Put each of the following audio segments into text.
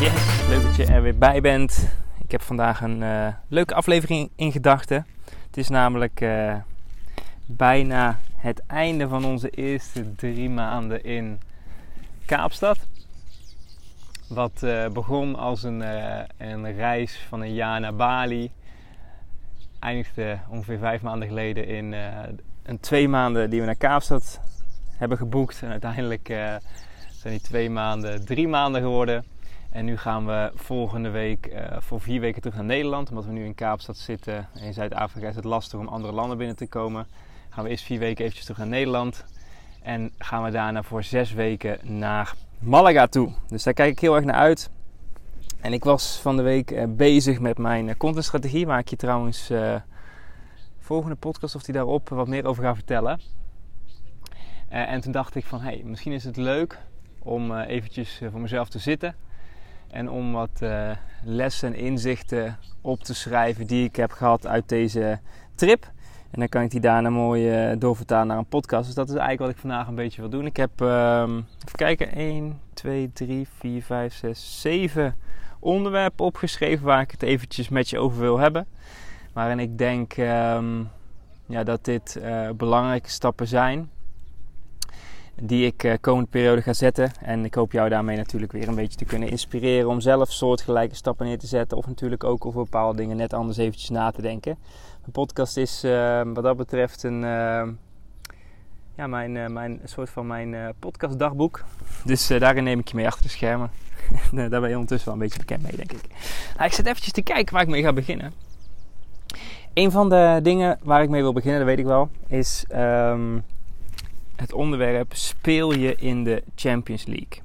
Leuk dat je er weer bij bent. Ik heb vandaag een eh, leuke aflevering in gedachten. Het is namelijk eh, bijna het einde van onze eerste drie maanden in Kaapstad. Wat eh, begon als een, een reis van een jaar naar Bali. Eindigde ongeveer vijf maanden geleden in een twee maanden die we naar Kaapstad hebben geboekt. En uiteindelijk zijn die twee maanden drie maanden geworden. En nu gaan we volgende week uh, voor vier weken terug naar Nederland. Omdat we nu in Kaapstad zitten. In Zuid-Afrika is het lastig om andere landen binnen te komen. Gaan we eerst vier weken eventjes terug naar Nederland. En gaan we daarna voor zes weken naar Malaga toe. Dus daar kijk ik heel erg naar uit. En ik was van de week uh, bezig met mijn uh, contentstrategie. Waar ik je trouwens volgende podcast of die daarop wat meer over ga vertellen. en toen dacht ik van, hey, misschien is het leuk om eventjes voor mezelf te zitten en om wat uh, lessen en inzichten op te schrijven die ik heb gehad uit deze trip. En dan kan ik die daarna mooi uh, doorvertalen naar een podcast. Dus dat is eigenlijk wat ik vandaag een beetje wil doen. Ik heb, uh, even kijken, 1, 2, 3, 4, 5, 6, 7 onderwerpen opgeschreven waar ik het eventjes met je over wil hebben. Waarin ik denk um, ja, dat dit uh, belangrijke stappen zijn die ik uh, komende periode ga zetten. En ik hoop jou daarmee natuurlijk weer een beetje te kunnen inspireren om zelf soortgelijke stappen neer te zetten. Of natuurlijk ook over bepaalde dingen net anders eventjes na te denken. Mijn podcast is uh, wat dat betreft een, uh, ja, mijn, mijn soort van mijn podcastdagboek. Dus daarin neem ik je mee achter de schermen. daar ben je ondertussen wel een beetje bekend mee, denk ik. Nou, ik zit eventjes te kijken waar ik mee ga beginnen. Een van de dingen waar ik mee wil beginnen, dat weet ik wel, is... Um, het onderwerp speel je in de Champions League.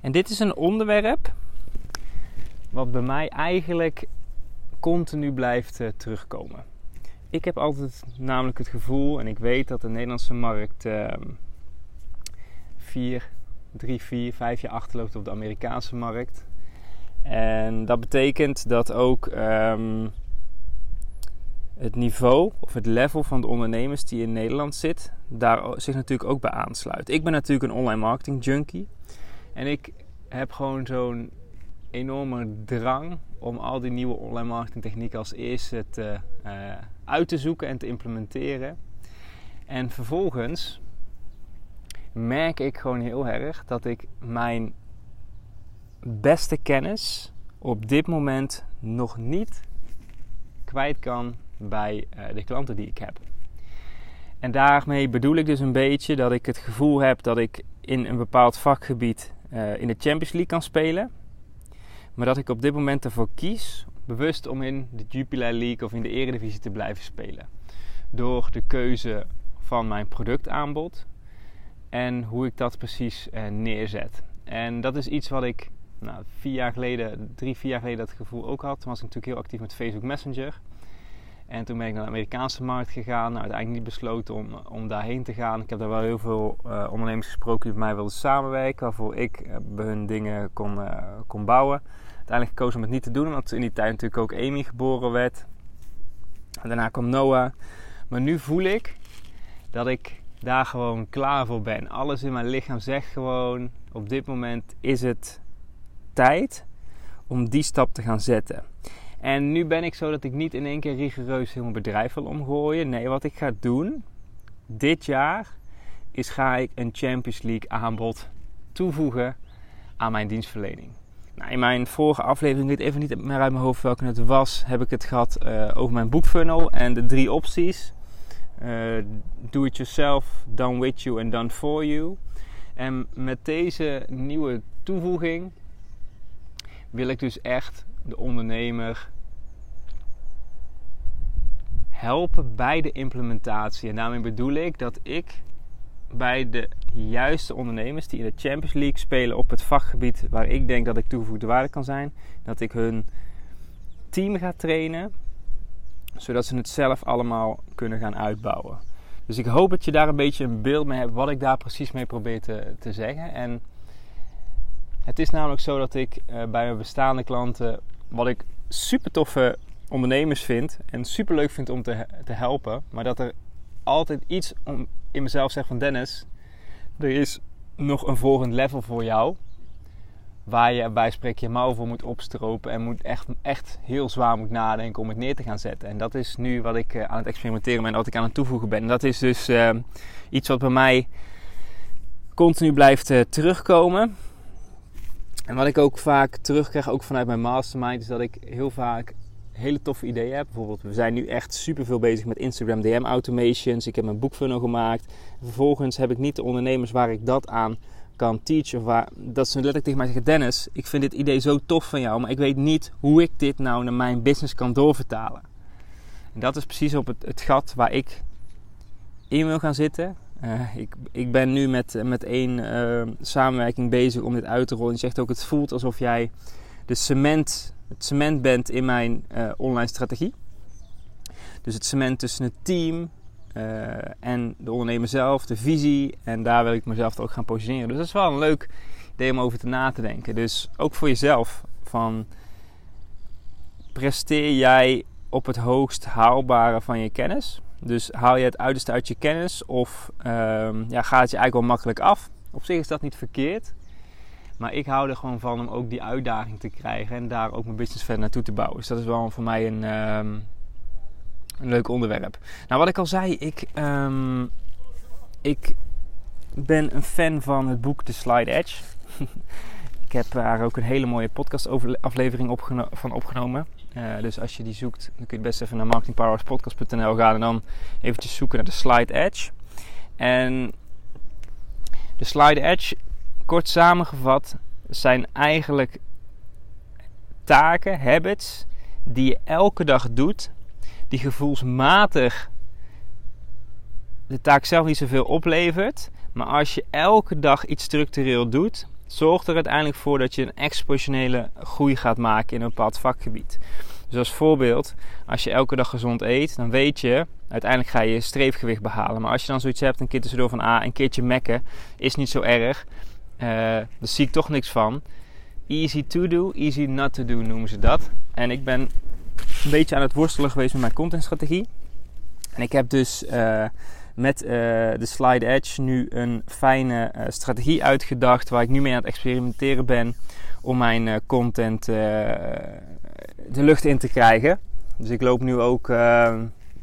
En dit is een onderwerp wat bij mij eigenlijk continu blijft uh, terugkomen. Ik heb altijd namelijk het gevoel, en ik weet dat de Nederlandse markt uh, vier, drie, vier, vijf jaar achterloopt op de Amerikaanse markt. En dat betekent dat ook um, het niveau of het level van de ondernemers die in Nederland zit, daar zich natuurlijk ook bij aansluit. Ik ben natuurlijk een online marketing junkie. En ik heb gewoon zo'n enorme drang om al die nieuwe online marketing technieken als eerste te, uh, uit te zoeken en te implementeren. En vervolgens merk ik gewoon heel erg dat ik mijn beste kennis op dit moment nog niet kwijt kan bij uh, de klanten die ik heb. En daarmee bedoel ik dus een beetje dat ik het gevoel heb dat ik in een bepaald vakgebied uh, in de Champions League kan spelen. Maar dat ik op dit moment ervoor kies, bewust om in de Jupiler League of in de Eredivisie te blijven spelen. Door de keuze van mijn productaanbod en hoe ik dat precies uh, neerzet. En dat is iets wat ik nou, vier jaar geleden, drie, vier jaar geleden dat gevoel ook had. Toen was ik natuurlijk heel actief met Facebook Messenger. En toen ben ik naar de Amerikaanse markt gegaan. Nou, uiteindelijk niet besloten om, om daarheen te gaan. Ik heb daar wel heel veel uh, ondernemers gesproken die met mij wilden samenwerken. Waarvoor ik uh, hun dingen kon, uh, kon bouwen. Uiteindelijk gekozen om het niet te doen. Omdat in die tijd natuurlijk ook Amy geboren werd. En daarna kwam Noah. Maar nu voel ik dat ik daar gewoon klaar voor ben. Alles in mijn lichaam zegt gewoon... Op dit moment is het tijd om die stap te gaan zetten. En nu ben ik zo dat ik niet in één keer rigoureus heel mijn bedrijf wil omgooien. Nee, wat ik ga doen dit jaar is ga ik een Champions League aanbod toevoegen aan mijn dienstverlening. Nou, in mijn vorige aflevering, ik weet even niet meer uit mijn hoofd welke het was, heb ik het gehad uh, over mijn boekfunnel en de drie opties. Uh, do it yourself, done with you en done for you. En met deze nieuwe toevoeging wil ik dus echt de ondernemer helpen bij de implementatie. En daarmee bedoel ik dat ik bij de juiste ondernemers die in de Champions League spelen op het vakgebied waar ik denk dat ik toegevoegde waarde kan zijn. Dat ik hun team ga trainen, zodat ze het zelf allemaal kunnen gaan uitbouwen. Dus ik hoop dat je daar een beetje een beeld mee hebt wat ik daar precies mee probeer te, te zeggen. En het is namelijk zo dat ik uh, bij mijn bestaande klanten, wat ik super toffe ondernemers vind en super leuk vind om te, te helpen, maar dat er altijd iets om, in mezelf zegt van Dennis, er is nog een volgend level voor jou. Waar je bij sprek je mouw voor moet opstropen en moet echt, echt heel zwaar moet nadenken om het neer te gaan zetten. En dat is nu wat ik uh, aan het experimenteren ben en wat ik aan het toevoegen ben. En dat is dus uh, iets wat bij mij continu blijft uh, terugkomen. En wat ik ook vaak terugkrijg, ook vanuit mijn mastermind, is dat ik heel vaak hele toffe ideeën heb. Bijvoorbeeld, we zijn nu echt super veel bezig met Instagram DM automations. Ik heb een boekfunnel gemaakt. Vervolgens heb ik niet de ondernemers waar ik dat aan kan teachen. Waar, dat ze letterlijk tegen mij zeggen: Dennis, ik vind dit idee zo tof van jou, maar ik weet niet hoe ik dit nou naar mijn business kan doorvertalen. En dat is precies op het, het gat waar ik in wil gaan zitten. Uh, ik, ik ben nu met, met één uh, samenwerking bezig om dit uit te rollen. Je zegt ook: het voelt alsof jij de cement het cement bent in mijn uh, online strategie. Dus het cement tussen het team en de ondernemer zelf, de visie. En daar wil ik mezelf ook gaan positioneren. Dus dat is wel een leuk idee om over te na te denken. Dus ook voor jezelf. Van presteer jij op het hoogst haalbare van je kennis? Dus haal je het uiterste uit je kennis of um, ja, gaat het je eigenlijk wel makkelijk af? Op zich is dat niet verkeerd. Maar ik hou er gewoon van om ook die uitdaging te krijgen en daar ook mijn business verder naartoe te bouwen. Dus dat is wel voor mij een, um, een leuk onderwerp. Nou, wat ik al zei, ik, um, ik ben een fan van het boek The Slide Edge. ik heb daar ook een hele mooie podcastaflevering opgeno van opgenomen. Uh, dus als je die zoekt, dan kun je best even naar marketingpowerspodcast.nl gaan en dan eventjes zoeken naar de Slide Edge. En de Slide Edge kort samengevat zijn eigenlijk taken, habits, die je elke dag doet, die gevoelsmatig de taak zelf niet zoveel oplevert. Maar als je elke dag iets structureel doet, zorgt er uiteindelijk voor dat je een exponentiële groei gaat maken in een bepaald vakgebied. Dus als voorbeeld, als je elke dag gezond eet, dan weet je, uiteindelijk ga je streefgewicht behalen. Maar als je dan zoiets hebt, een keer tussendoor van A, een keertje mekken, is niet zo erg. Uh, daar zie ik toch niks van. Easy to do, easy not to do noemen ze dat. En ik ben een beetje aan het worstelen geweest met mijn contentstrategie. En ik heb dus uh, met uh, de Slide Edge nu een fijne strategie uitgedacht. Waar ik nu mee aan het experimenteren ben om mijn content de lucht in te krijgen. Dus ik loop nu ook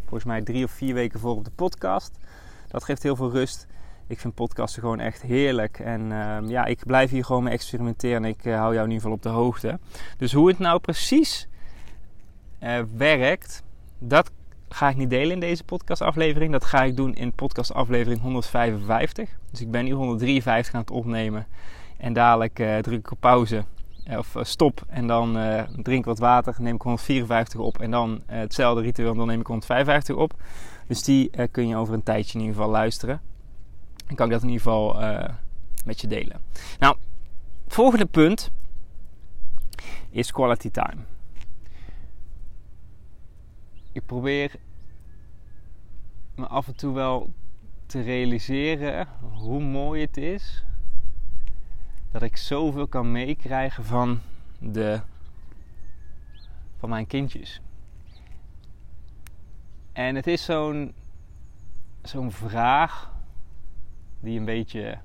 volgens mij drie of vier weken voor op de podcast. Dat geeft heel veel rust ik vind podcasten gewoon echt heerlijk. En uh, ja, ik blijf hier gewoon mee experimenteren. En ik hou jou in ieder geval op de hoogte. Dus hoe het nou precies werkt, dat ga ik niet delen in deze podcastaflevering. Dat ga ik doen in podcastaflevering 155. Dus ik ben nu 153 aan het opnemen. En dadelijk druk ik op pauze. Of stop en dan drink ik wat water. Neem ik 154 op. En dan hetzelfde ritueel. Dan neem ik 155 op. Dus die kun je over een tijdje in ieder geval luisteren. Dan kan ik dat in ieder geval met je delen. Nou, het volgende punt is quality time. Ik probeer me af en toe wel te realiseren hoe mooi het is dat ik zoveel kan meekrijgen van de van mijn kindjes. En het is zo'n zo'n vraag die een beetje,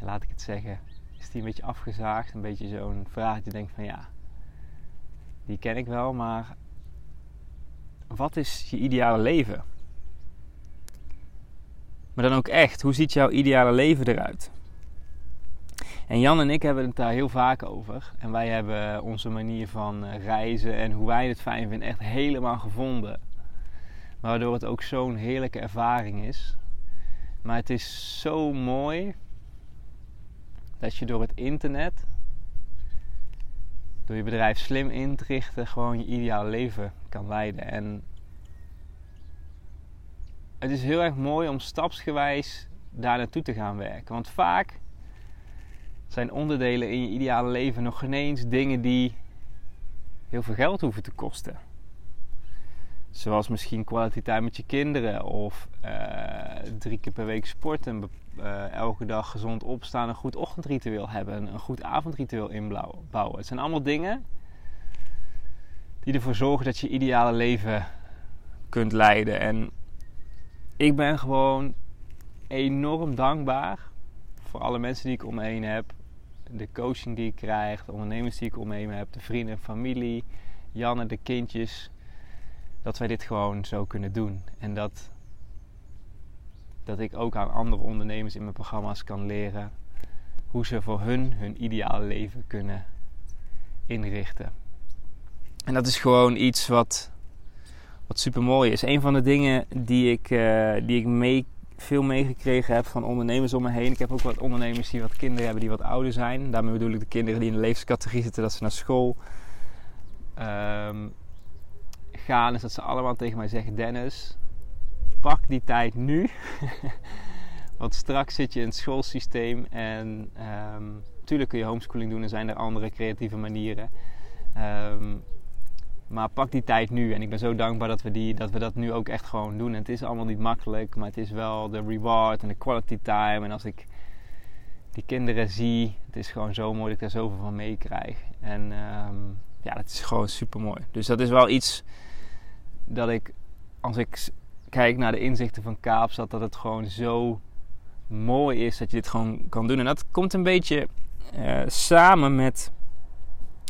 laat ik het zeggen, is die een beetje afgezaagd. Een beetje zo'n vraag die denkt van ja, die ken ik wel, maar wat is je ideale leven? Maar dan ook echt, hoe ziet jouw ideale leven eruit? En Jan en ik hebben het daar heel vaak over. En wij hebben onze manier van eh, reizen en hoe wij het fijn vinden echt helemaal gevonden. Waardoor het ook zo'n heerlijke ervaring is. Maar het is zo mooi dat je door het internet, door je bedrijf slim in te richten, gewoon je ideale leven kan leiden. En het is heel erg mooi om stapsgewijs daar naartoe te gaan werken. Want vaak zijn onderdelen in je ideale leven nog geen eens dingen die heel veel geld hoeven te kosten. Zoals misschien time met je kinderen of uh, drie keer per week sporten, uh, elke dag gezond opstaan, een goed ochtendritueel hebben, een goed avondritueel inbouwen. Het zijn allemaal dingen die ervoor zorgen dat je ideale leven kunt leiden. En ik ben gewoon enorm dankbaar voor alle mensen die ik om me heen heb. De coaching die ik krijg, de ondernemers die ik om me heen heb, de vrienden en familie, Janne, de kindjes. Dat wij dit gewoon zo kunnen doen. En dat, dat ik ook aan andere ondernemers in mijn programma's kan leren hoe ze voor hun hun ideale leven kunnen inrichten. En dat is gewoon iets wat, wat super mooi is. Een van de dingen die ik, uh, die ik mee, veel meegekregen heb van ondernemers om me heen. Ik heb ook wat ondernemers die wat kinderen hebben die wat ouder zijn. Daarmee bedoel ik de kinderen die in de levenscategorie zitten dat ze naar school um, gaan. Is dat ze allemaal tegen mij zeggen: Dennis, pak die tijd nu. Want straks zit je in het schoolsysteem en natuurlijk kun je homeschooling doen en zijn er andere creatieve manieren. Um, maar pak die tijd nu. En ik ben zo dankbaar dat we, die, dat we dat nu ook echt gewoon doen. En het is allemaal niet makkelijk, maar het is wel de reward en de quality time. En als ik die kinderen zie, het is gewoon zo mooi dat ik daar zoveel van meekrijg. En um, ja, dat is gewoon super mooi. Dus dat is wel iets dat ik, als ik kijk naar de inzichten van Kaapstad, dat het gewoon zo mooi is dat je dit gewoon kan doen. En dat komt een beetje uh, samen met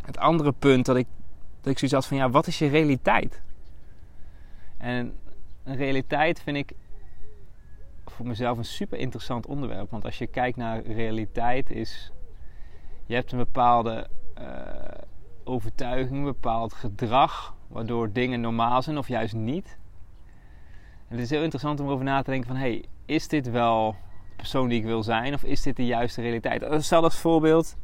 het andere punt dat ik dat ik zoiets had van ja, wat is je realiteit? En een realiteit vind ik voor mezelf een super interessant onderwerp. Want als je kijkt naar realiteit is, je hebt een bepaalde uh, overtuiging, een bepaald gedrag, waardoor dingen normaal zijn of juist niet. En het is heel interessant om over na te denken van hey, is dit wel de persoon die ik wil zijn of is dit de juiste realiteit? Stel als voorbeeld,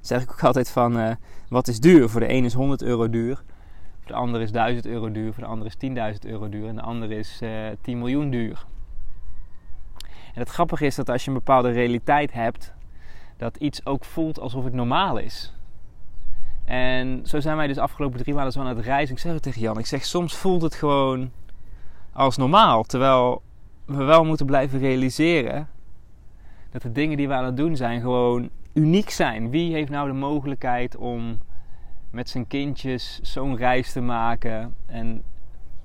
zeg ik ook altijd van uh, wat is duur? Voor de een is 100 euro duur, voor de ander is 1000 euro duur, voor de ander is 10.000 euro duur en de ander is uh, eh, 10 miljoen duur. En het grappige is dat als je een bepaalde realiteit hebt, dat iets ook voelt alsof het normaal is. En zo zijn wij dus afgelopen drie maanden zo aan het reizen. Ik zeg het tegen Jan, ik zeg soms voelt het gewoon als normaal. Terwijl we wel moeten blijven realiseren dat de dingen die we aan het doen zijn gewoon uniek zijn. Wie heeft nou de mogelijkheid om met zijn kindjes zo'n reis te maken en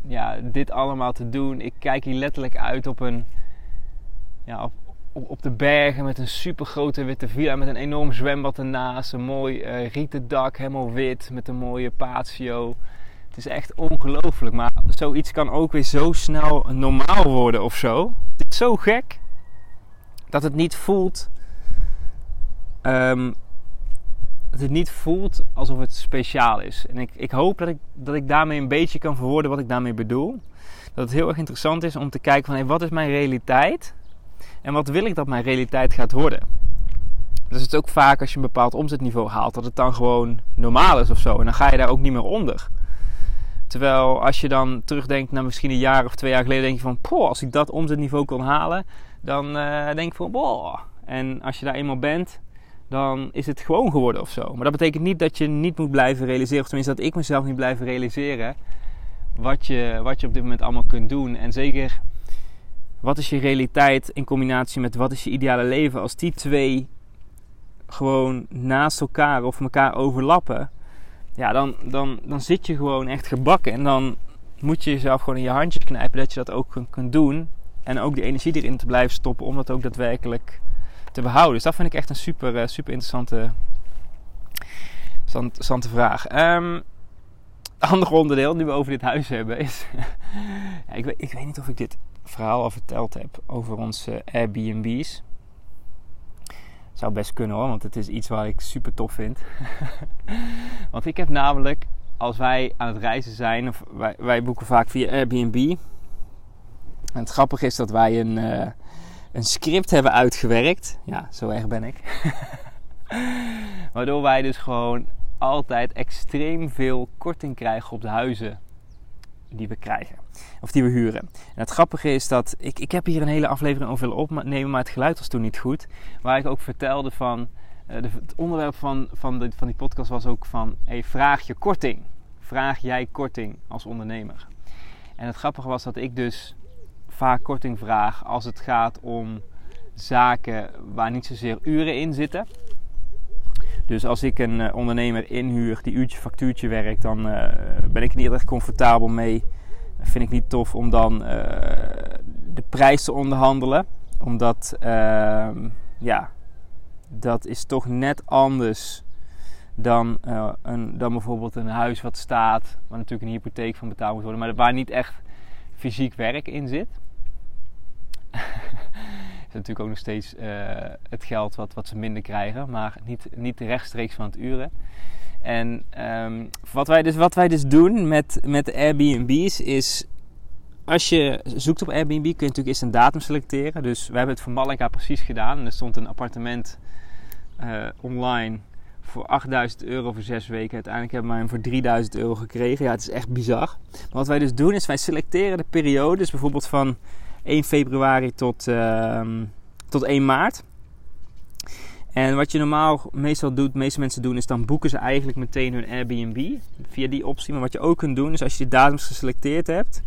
ja, dit allemaal te doen? Ik kijk hier letterlijk uit op een ja, op, op, de bergen met een super grote witte villa met een enorm zwembad ernaast, een mooi uh, rieten dak, helemaal wit met een mooie patio. Het is echt ongelooflijk, maar zoiets kan ook weer zo snel normaal worden of zo. Het is zo gek dat het niet voelt um, dat het niet voelt alsof het speciaal is. En ik, ik hoop dat ik, dat ik daarmee een beetje kan verwoorden wat ik daarmee bedoel. Dat het heel erg interessant is om te kijken van hey, wat is mijn realiteit en wat wil ik dat mijn realiteit gaat worden. Dus het is ook vaak als je een bepaald omzetniveau haalt, dat het dan gewoon normaal is of zo. En dan ga je daar ook niet meer onder. Terwijl als je dan terugdenkt naar misschien een jaar of twee jaar geleden, denk je van, poh, als ik dat omzetniveau kon halen, dan uh, denk ik van, boh. En als je daar eenmaal bent, dan is het gewoon geworden of zo. Maar dat betekent niet dat je niet moet blijven realiseren, of tenminste dat ik mezelf niet blijf realiseren, wat je, wat je op dit moment allemaal kunt doen. En zeker, wat is je realiteit in combinatie met wat is je ideale leven? Als die twee gewoon naast elkaar of elkaar overlappen, ja, dan, dan, dan zit je gewoon echt gebakken. En dan moet je jezelf gewoon in je handjes knijpen dat je dat ook kunt doen. En ook die energie erin te blijven stoppen om dat ook daadwerkelijk te behouden. Dus dat vind ik echt een super, uh, super interessante, interessante vraag. Um, andere onderdeel, nu we over dit huis hebben, is... ja, ik, weet, ik weet niet of ik dit verhaal al verteld heb over onze Airbnb's. Zou best kunnen hoor, want het is iets waar ik super tof vind. want ik heb namelijk, als wij aan het reizen zijn, of wij, wij boeken vaak via Airbnb. En het grappige is dat wij een, uh, een script hebben uitgewerkt. Ja, zo erg ben ik. Waardoor wij dus gewoon altijd extreem veel korting krijgen op de huizen die we krijgen. Of die we huren. En het grappige is dat ik, ik heb hier een hele aflevering over willen opnemen, maar het geluid was toen niet goed. Waar ik ook vertelde van. Uh, de, het onderwerp van, van, de, van die podcast was ook van: hey, vraag je korting. Vraag jij korting als ondernemer? En het grappige was dat ik dus vaak korting vraag als het gaat om zaken waar niet zozeer uren in zitten. Dus als ik een uh, ondernemer inhuur die uurtje factuurtje werkt, dan uh, ben ik niet echt comfortabel mee. Vind ik niet tof om dan uh, de prijs te onderhandelen. Omdat, ehm, ja, dat is toch net anders dan, een, dan bijvoorbeeld een huis wat staat, waar natuurlijk een hypotheek van betaald moet worden, maar waar niet echt fysiek werk in zit. is natuurlijk ook nog steeds uh, het geld wat, wat ze minder krijgen, maar niet, niet rechtstreeks van het uren. En um, wat, wij dus, wat wij dus doen met, met Airbnb's is. Als je zoekt op Airbnb kun je natuurlijk eerst een datum selecteren. Dus we hebben het voor Malaga precies gedaan. Er stond een appartement uh, online voor 8000 euro voor 6 weken. Uiteindelijk hebben we hem voor 3000 euro gekregen. Ja, het is echt bizar. Wat wij dus doen is wij selecteren de periodes, bijvoorbeeld van 1 februari tot, uh, tot 1 maart. En wat je normaal meestal doet, meeste mensen doen, is dan boeken ze eigenlijk meteen hun Airbnb via die optie. Maar wat je ook kunt doen, is als je de datums geselecteerd hebt,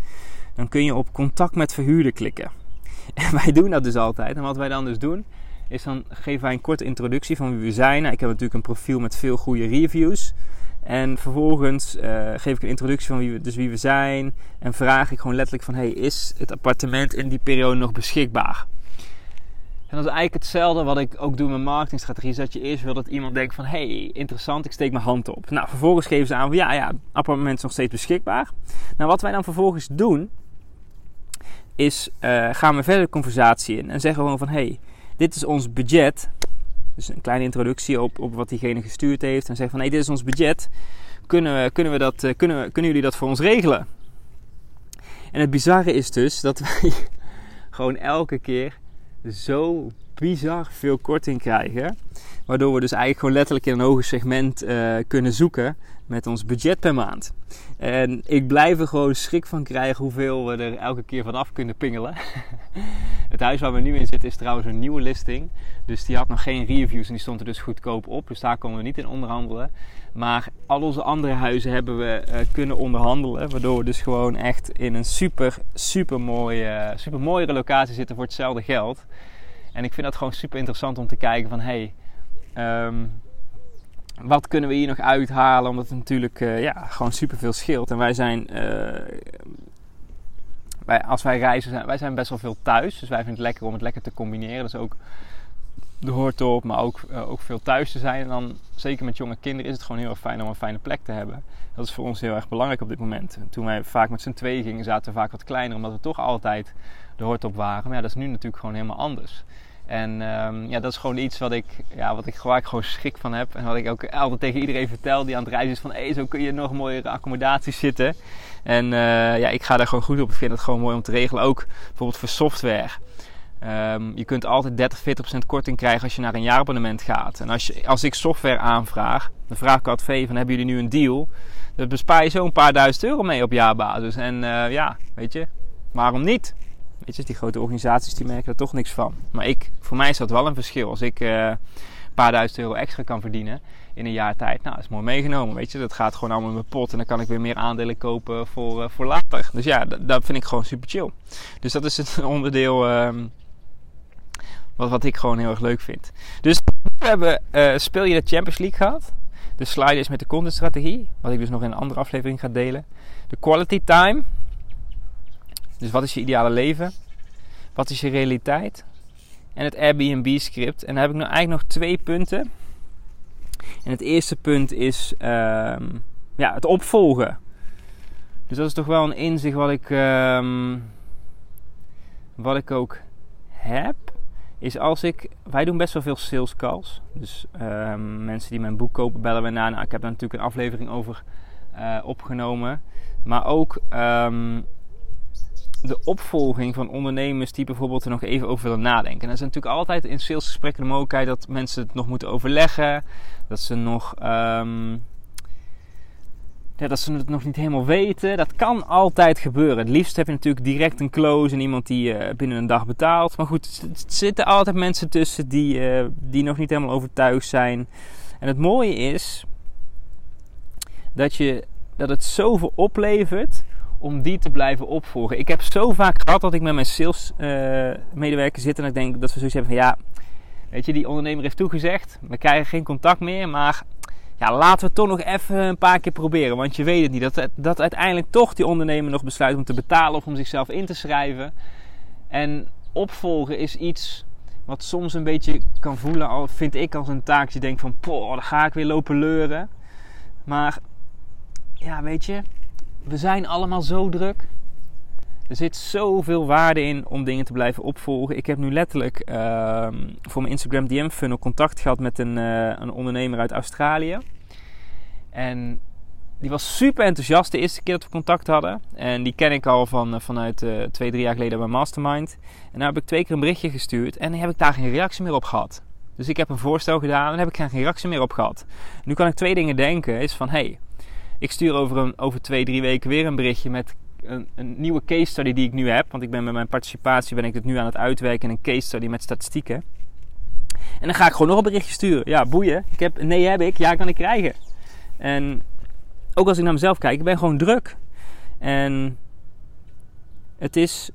dan kun je op contact met verhuurder klikken. En wij doen dat dus altijd. En wat wij dan dus doen, is dan geven wij een korte introductie van wie we zijn. Nou, ik heb natuurlijk een profiel met veel goede reviews. En vervolgens uh, geef ik een introductie van wie we, dus wie we zijn. En vraag ik gewoon letterlijk van... Hey, is het appartement in die periode nog beschikbaar? En dat is eigenlijk hetzelfde wat ik ook doe met marketingstrategie. Is dat je eerst wil dat iemand denkt van... Hey, interessant, ik steek mijn hand op. Nou, vervolgens geven ze aan van... Ja, ja, appartement is nog steeds beschikbaar. Nou, wat wij dan vervolgens doen... Is uh, gaan we verder de conversatie in. En zeggen gewoon van... Hey, dit is ons budget. Dus een kleine introductie op, op wat diegene gestuurd heeft. En zeggen van, hé, dit is ons budget. Kunnen, we, kunnen, we dat, eh, kunnen, kunnen jullie dat voor ons regelen? En het bizarre is dus dat wij gewoon elke keer zo bizar veel korting krijgen. Waardoor we dus eigenlijk gewoon letterlijk in een hoger segment uh, kunnen zoeken met ons budget per maand. En ik blijf er gewoon schrik van krijgen hoeveel we er elke keer vanaf kunnen pingelen. het huis waar we nu in zitten is trouwens een nieuwe listing. Dus die had nog geen reviews en die stond er dus goedkoop op. Dus daar konden we niet in onderhandelen. Maar al onze andere huizen hebben we uh, kunnen onderhandelen. Waardoor we dus gewoon echt in een super, super mooie, super mooiere locatie zitten voor hetzelfde geld. En ik vind dat gewoon super interessant om te kijken van... Hey, um, wat kunnen we hier nog uithalen? Omdat het natuurlijk uh, ja, gewoon superveel scheelt. En wij zijn, uh, wij, als wij reizen, zijn, wij zijn best wel veel thuis. Dus wij vinden het lekker om het lekker te combineren. Dus ook de hoort op, maar ook, uh, ook veel thuis te zijn. En dan, zeker met jonge kinderen, is het gewoon heel erg fijn om een fijne plek te hebben. Dat is voor ons heel erg belangrijk op dit moment. Toen wij vaak met z'n tweeën gingen, zaten we vaak wat kleiner, omdat we toch altijd de hoort op waren. Maar ja, dat is nu natuurlijk gewoon helemaal anders. En um, ja, dat is gewoon iets wat ik, ja, wat ik, waar gewoon schrik van heb. En wat ik ook altijd tegen iedereen vertel die aan het reizen is van... hé, zo kun je nog mooiere accommodaties zitten. En uh, ja, ik ga daar gewoon goed op. Ik vind het gewoon mooi om te regelen. Ook bijvoorbeeld voor software. Um, je kunt altijd 30, 40% korting krijgen als je naar een jaarabonnement gaat. En als, je, als ik software aanvraag, dan vraag ik altijd van... hebben jullie nu een deal? Dan bespaar je zo een paar duizend euro mee op jaarbasis. En uh, ja, weet je, waarom niet? Weet je, die grote organisaties die merken er toch niks van. Maar ik, voor mij is dat wel een verschil. Als ik uh, een paar duizend euro extra kan verdienen in een jaar tijd, nou, dat is mooi meegenomen. Weet je, dat gaat gewoon allemaal in mijn pot en dan kan ik weer meer aandelen kopen voor, uh, voor later. Dus ja, dat vind ik gewoon super chill. Dus dat is het onderdeel um, wat, wat ik gewoon heel erg leuk vind. Dus we hebben uh, Speel je de Champions League gehad. De slide is met de contentstrategie, wat ik dus nog in een andere aflevering ga delen. De quality time, dus wat is je ideale leven? Wat is je realiteit? En het Airbnb-script. En daar heb ik nu eigenlijk nog twee punten. En het eerste punt is um, ja, het opvolgen. Dus dat is toch wel een inzicht wat ik, um, wat ik ook heb. Is als ik. Wij doen best wel veel sales calls. Dus um, mensen die mijn boek kopen bellen we na. Nou, ik heb daar natuurlijk een aflevering over uh, opgenomen. Maar ook de opvolging van ondernemers die bijvoorbeeld er nog even over willen nadenken. En er is natuurlijk altijd in salesgesprekken de mogelijkheid dat mensen het nog moeten overleggen. Dat ze nog. Um, ja, dat ze het nog niet helemaal weten. Dat kan altijd gebeuren. Het liefst heb je natuurlijk direct een close en iemand die uh, binnen een dag betaalt. Maar goed, er zitten altijd mensen tussen die, uh, die nog niet helemaal overtuigd zijn. En het mooie is dat, je, dat het zoveel oplevert om die te blijven opvolgen. Ik heb zo vaak gehad dat ik met mijn sales uh, zit en ik denk dat we zoiets hebben van ja, weet je, die ondernemer heeft toegezegd, we krijgen geen contact meer, maar ja, laten we toch nog even een paar keer proberen. Want je weet het niet. Dat, dat uiteindelijk toch die ondernemer nog besluit om te betalen of om zichzelf in te schrijven. En opvolgen is iets wat soms een beetje kan voelen, vind ik als een taak. Je denkt van, poh, dan ga ik weer lopen leuren. Maar ja, weet je, we zijn allemaal zo druk. Er zit zoveel waarde in om dingen te blijven opvolgen. Ik heb nu letterlijk uh, voor mijn Instagram DM funnel contact gehad met een, uh, een ondernemer uit Australië. En die was super enthousiast de eerste keer dat we contact hadden. En die ken ik al van, uh, vanuit uh, twee, drie jaar geleden bij Mastermind. En daar heb ik twee keer een berichtje gestuurd en heb ik daar geen reactie meer op gehad. Dus ik heb een voorstel gedaan en heb ik geen reactie meer op gehad. Nu kan ik twee dingen denken. Is van, hey, ik stuur over, een, over twee, drie weken weer een berichtje met een, een, nieuwe case study die ik nu heb. Want ik ben met mijn participatie ben ik het nu aan het uitwerken een case study met statistieken. En dan ga ik gewoon nog een berichtje sturen. Ja, boeien. Ik heb, nee heb ik, ja kan ik krijgen. En ook als ik naar mezelf kijk, ik ben gewoon druk. En het is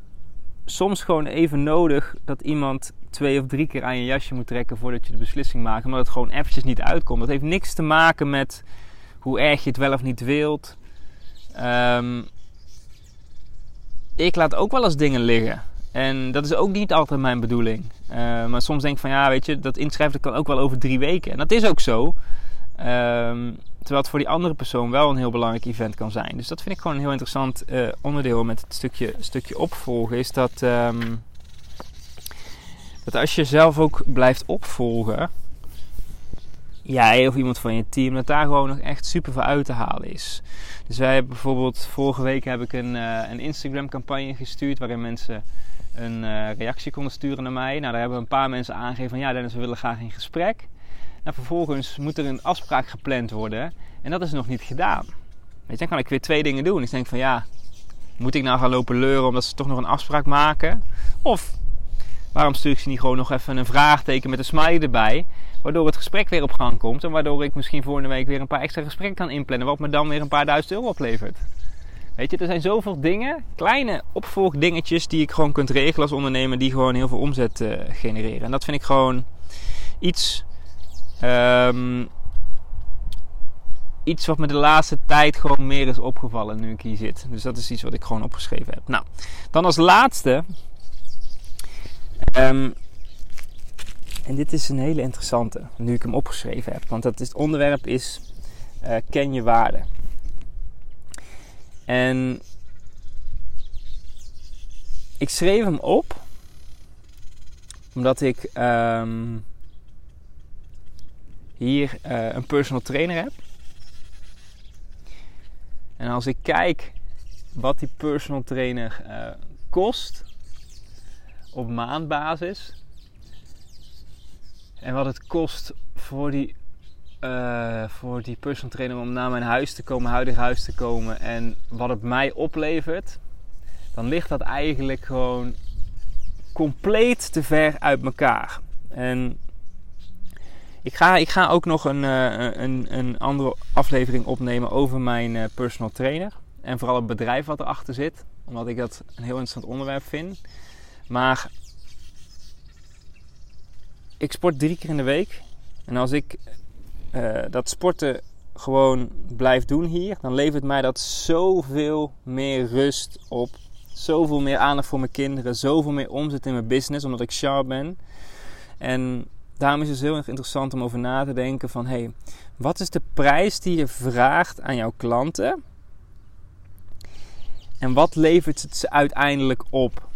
soms gewoon even nodig dat iemand twee of drie keer aan je jasje moet trekken voordat je de beslissing maakt. Maar dat het gewoon eventjes niet uitkomt. Dat heeft niks te maken met hoe erg je het wel of niet wilt. Um, ik laat ook wel eens dingen liggen. En dat is ook niet altijd mijn bedoeling. Uh, maar soms denk ik van ja, weet je, dat inschrijven kan ook wel over drie weken. En dat is ook zo. Um, terwijl het voor die andere persoon wel een heel belangrijk event kan zijn. Dus dat vind ik gewoon een heel interessant uh, onderdeel met het stukje, stukje opvolgen. Is dat, dat als je zelf ook blijft opvolgen jij of iemand van je team, dat daar gewoon nog echt super veel uit te halen is. Dus wij hebben bijvoorbeeld, vorige week heb ik een, uh, een Instagram campagne gestuurd waarin mensen een uh, reactie konden sturen naar mij. Nou, daar hebben een paar mensen aangegeven van ja Dennis, we willen graag in gesprek. Nou, vervolgens moet er een afspraak gepland worden en dat is nog niet gedaan. Weet je, dan kan ik weer twee dingen doen. Ik denk van ja, moet ik nou gaan lopen leuren omdat ze toch nog een afspraak maken? Of waarom stuur ik ze niet gewoon nog even een vraagteken met een smiley erbij? Waardoor het gesprek weer op gang komt. En waardoor ik misschien volgende week weer een paar extra gesprekken kan inplannen. Wat me dan weer een paar duizend euro oplevert. Weet je, er zijn zoveel dingen, kleine opvolgdingetjes die ik gewoon kunt regelen als ondernemer. Die gewoon heel veel omzet uh, genereren. En dat vind ik gewoon iets. Um, iets wat me de laatste tijd gewoon meer is opgevallen nu ik hier zit. Dus dat is iets wat ik gewoon opgeschreven heb. Nou, dan als laatste. Um, en dit is een hele interessante, nu ik hem opgeschreven heb. Want het onderwerp is uh, ken je waarde. En ik schreef hem op omdat ik um, hier uh, een personal trainer heb. En als ik kijk wat die personal trainer uh, kost op maandbasis, en wat het kost voor die, uh, voor die personal trainer om naar mijn huis te komen, huidig huis te komen. En wat het mij oplevert. Dan ligt dat eigenlijk gewoon compleet te ver uit elkaar. En ik ga, ik ga ook nog een, uh, een, een andere aflevering opnemen over mijn uh, personal trainer. En vooral het bedrijf wat erachter zit. Omdat ik dat een heel interessant onderwerp vind. Maar ik sport drie keer in de week. En als ik uh, dat sporten gewoon blijf doen hier, dan levert mij dat zoveel meer rust op. Zoveel meer aandacht voor mijn kinderen. Zoveel meer omzet in mijn business, omdat ik sharp ben. En daarom is het heel erg interessant om over na te denken van... Hé, hey, wat is de prijs die je vraagt aan jouw klanten? En wat levert het ze uiteindelijk op?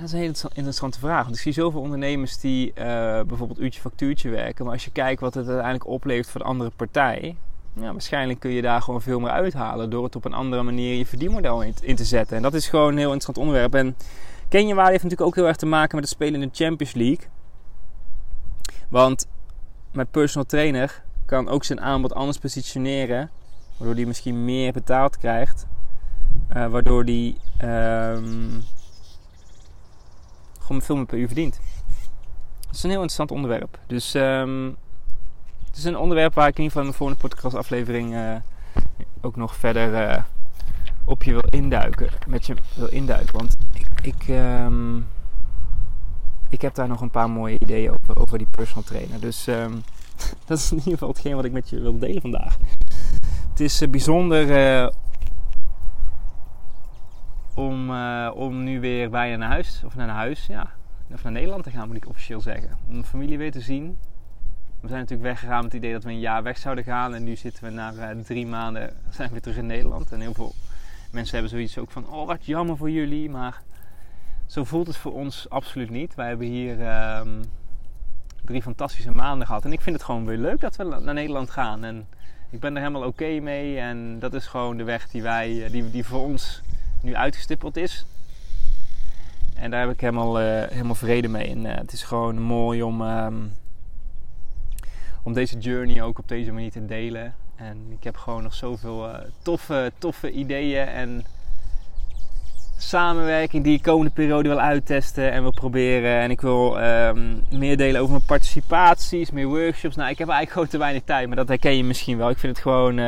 Dat is een hele interessante vraag. Want ik zie zoveel ondernemers die uh, bijvoorbeeld uurtje factuurtje werken. Maar als je kijkt wat het uiteindelijk oplevert voor de andere partij. Ja, waarschijnlijk kun je daar gewoon veel meer uithalen. Door het op een andere manier je verdienmodel in, te zetten. En dat is gewoon een heel interessant onderwerp. En Kenjewaarde heeft natuurlijk ook heel erg te maken met het spelen in de Champions League. Want mijn personal trainer kan ook zijn aanbod anders positioneren. Waardoor hij misschien meer betaald krijgt. Uh, waardoor hij um, gewoon veel meer per uur verdient. Dat is een heel interessant onderwerp. Dus um, het is een onderwerp waar ik in ieder geval in mijn volgende podcastaflevering uh, ook nog verder uh, op je wil induiken. Met je wil induiken. Want ik, ik, um, ik heb daar nog een paar mooie ideeën over, over die personal trainer. Dus um, dat is in ieder geval hetgeen wat ik met je wil delen vandaag. Het is uh, bijzonder om, om nu weer bijna naar huis, of naar huis, ja, of naar Nederland te gaan, moet ik officieel zeggen. Om mijn familie weer te zien. We zijn natuurlijk weggegaan met het idee dat we een jaar weg zouden gaan. En nu zitten we na uh, drie maanden zijn we weer terug in Nederland. En heel veel mensen hebben zoiets ook van, oh wat jammer voor jullie. Maar zo voelt het voor ons absoluut niet. Wij hebben hier um, drie fantastische maanden gehad. En ik vind het gewoon weer leuk dat we naar Nederland gaan. En ik ben er helemaal oké mee. En dat is gewoon de weg die, wij, die, die voor ons nu uitgestippeld is. En daar heb ik helemaal, uh, helemaal vrede mee. En uh, het is gewoon mooi om, um, om deze journey ook op deze manier te delen. En ik heb gewoon nog zoveel uh, toffe, toffe ideeën en samenwerking die ik de komende periode wil uittesten en wil proberen. En ik wil um, meer delen over mijn participaties, meer workshops. Nou, ik heb eigenlijk gewoon te weinig tijd, maar dat herken je misschien wel. Ik vind het gewoon.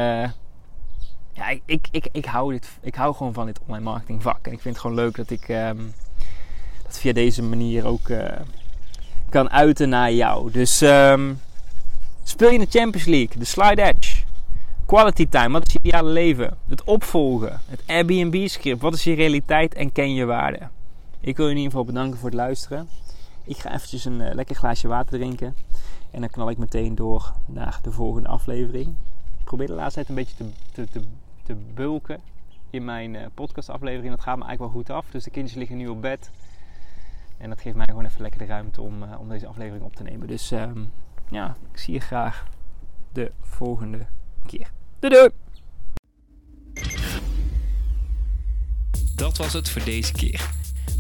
Ja, ik, ik, ik, hou dit, ik hou gewoon van dit online marketing vak. En ik vind het gewoon leuk dat ik. Um, via deze manier ook uh, kan uiten naar jou. Dus um, speel je in de Champions League, de Slide Edge, Quality Time, wat is je ideale leven? Het opvolgen, het Airbnb-script, wat is je realiteit en ken je waarde? Ik wil je in ieder geval bedanken voor het luisteren. Ik ga eventjes een uh, lekker glaasje water drinken. En dan knal ik meteen door naar de volgende aflevering. Ik probeer de laatste tijd een beetje te, te, te, te bulken in mijn uh, podcastaflevering. Dat gaat me eigenlijk wel goed af. Dus de kindjes liggen nu op bed. En dat geeft mij gewoon even lekker de ruimte om, uh, om deze aflevering op te nemen. Dus um, ja, ik zie je graag de volgende keer. Doei doei! Dat was het voor deze keer.